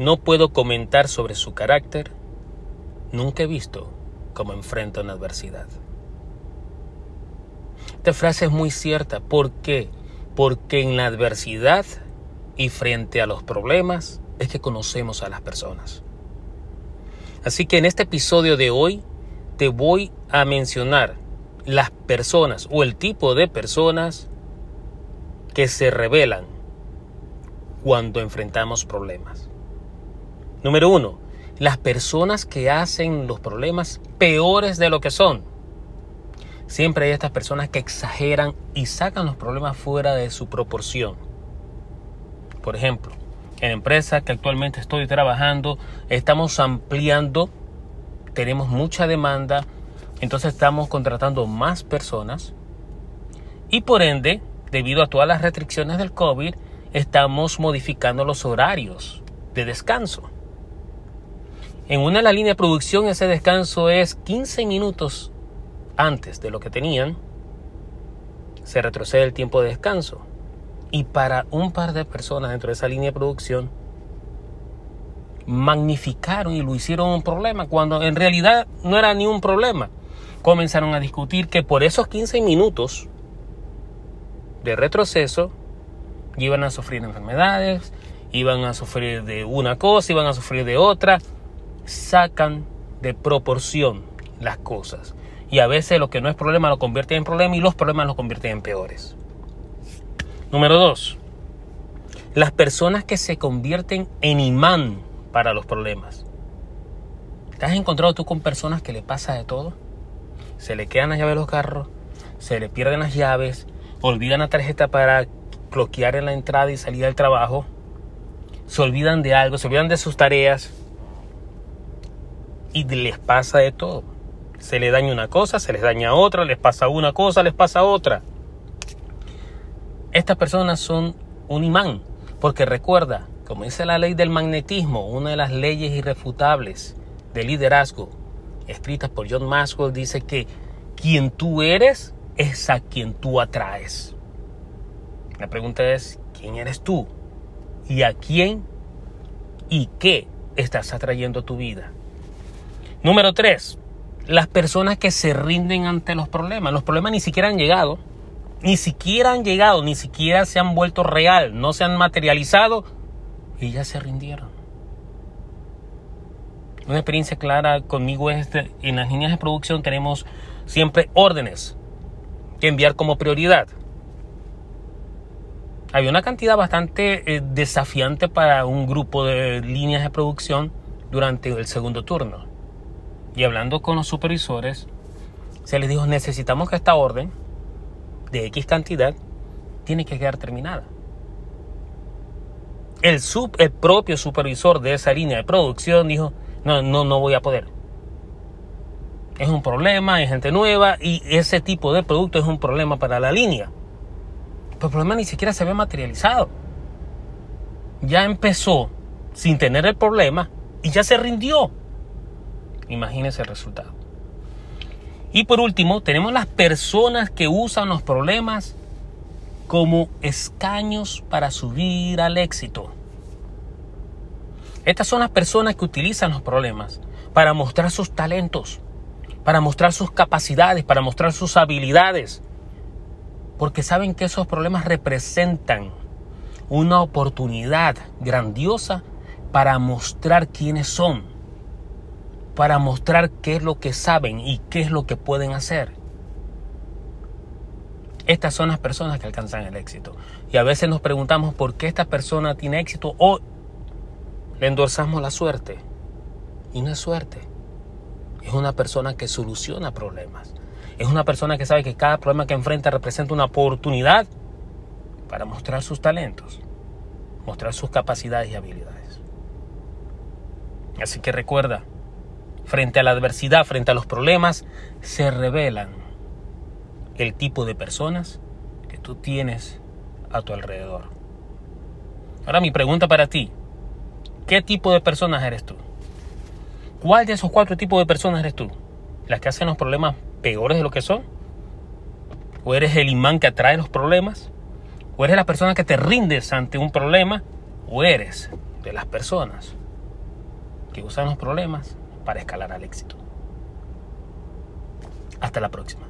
No puedo comentar sobre su carácter. Nunca he visto cómo enfrenta una adversidad. Esta frase es muy cierta. ¿Por qué? Porque en la adversidad y frente a los problemas es que conocemos a las personas. Así que en este episodio de hoy te voy a mencionar las personas o el tipo de personas que se revelan cuando enfrentamos problemas. Número uno, las personas que hacen los problemas peores de lo que son. Siempre hay estas personas que exageran y sacan los problemas fuera de su proporción. Por ejemplo, en la empresa que actualmente estoy trabajando, estamos ampliando, tenemos mucha demanda, entonces estamos contratando más personas y por ende, debido a todas las restricciones del COVID, estamos modificando los horarios de descanso. En una de las líneas de producción ese descanso es 15 minutos antes de lo que tenían. Se retrocede el tiempo de descanso. Y para un par de personas dentro de esa línea de producción, magnificaron y lo hicieron un problema, cuando en realidad no era ni un problema comenzaron a discutir que por esos 15 minutos de retroceso iban a sufrir enfermedades, iban a sufrir de una cosa, iban a sufrir de otra. Sacan de proporción las cosas. Y a veces lo que no es problema lo convierte en problema y los problemas lo convierten en peores. Número dos, las personas que se convierten en imán para los problemas. ¿Te has encontrado tú con personas que le pasa de todo? se le quedan las llaves de los carros, se le pierden las llaves, olvidan la tarjeta para bloquear en la entrada y salida del trabajo, se olvidan de algo, se olvidan de sus tareas y les pasa de todo. Se les daña una cosa, se les daña otra, les pasa una cosa, les pasa otra. Estas personas son un imán, porque recuerda, como dice la ley del magnetismo, una de las leyes irrefutables del liderazgo, escritas por John Maxwell, dice que quien tú eres es a quien tú atraes. La pregunta es, ¿quién eres tú? ¿Y a quién y qué estás atrayendo a tu vida? Número tres, las personas que se rinden ante los problemas. Los problemas ni siquiera han llegado, ni siquiera han llegado, ni siquiera se han vuelto real, no se han materializado y ya se rindieron. Una experiencia clara conmigo es este, en las líneas de producción tenemos siempre órdenes que enviar como prioridad. Había una cantidad bastante eh, desafiante para un grupo de líneas de producción durante el segundo turno. Y hablando con los supervisores, se les dijo, necesitamos que esta orden de X cantidad tiene que quedar terminada. El, el propio supervisor de esa línea de producción dijo, no, no, no voy a poder. Es un problema, hay gente nueva y ese tipo de producto es un problema para la línea. Pero el problema ni siquiera se ve materializado. Ya empezó sin tener el problema y ya se rindió. Imagínese el resultado. Y por último, tenemos las personas que usan los problemas como escaños para subir al éxito. Estas son las personas que utilizan los problemas para mostrar sus talentos, para mostrar sus capacidades, para mostrar sus habilidades. Porque saben que esos problemas representan una oportunidad grandiosa para mostrar quiénes son, para mostrar qué es lo que saben y qué es lo que pueden hacer. Estas son las personas que alcanzan el éxito. Y a veces nos preguntamos por qué esta persona tiene éxito o le endorsamos la suerte. Y no es suerte. Es una persona que soluciona problemas. Es una persona que sabe que cada problema que enfrenta representa una oportunidad para mostrar sus talentos, mostrar sus capacidades y habilidades. Así que recuerda, frente a la adversidad, frente a los problemas, se revelan el tipo de personas que tú tienes a tu alrededor. Ahora mi pregunta para ti, ¿Qué tipo de personas eres tú? ¿Cuál de esos cuatro tipos de personas eres tú? ¿Las que hacen los problemas peores de lo que son? ¿O eres el imán que atrae los problemas? ¿O eres la persona que te rindes ante un problema? ¿O eres de las personas que usan los problemas para escalar al éxito. Hasta la próxima.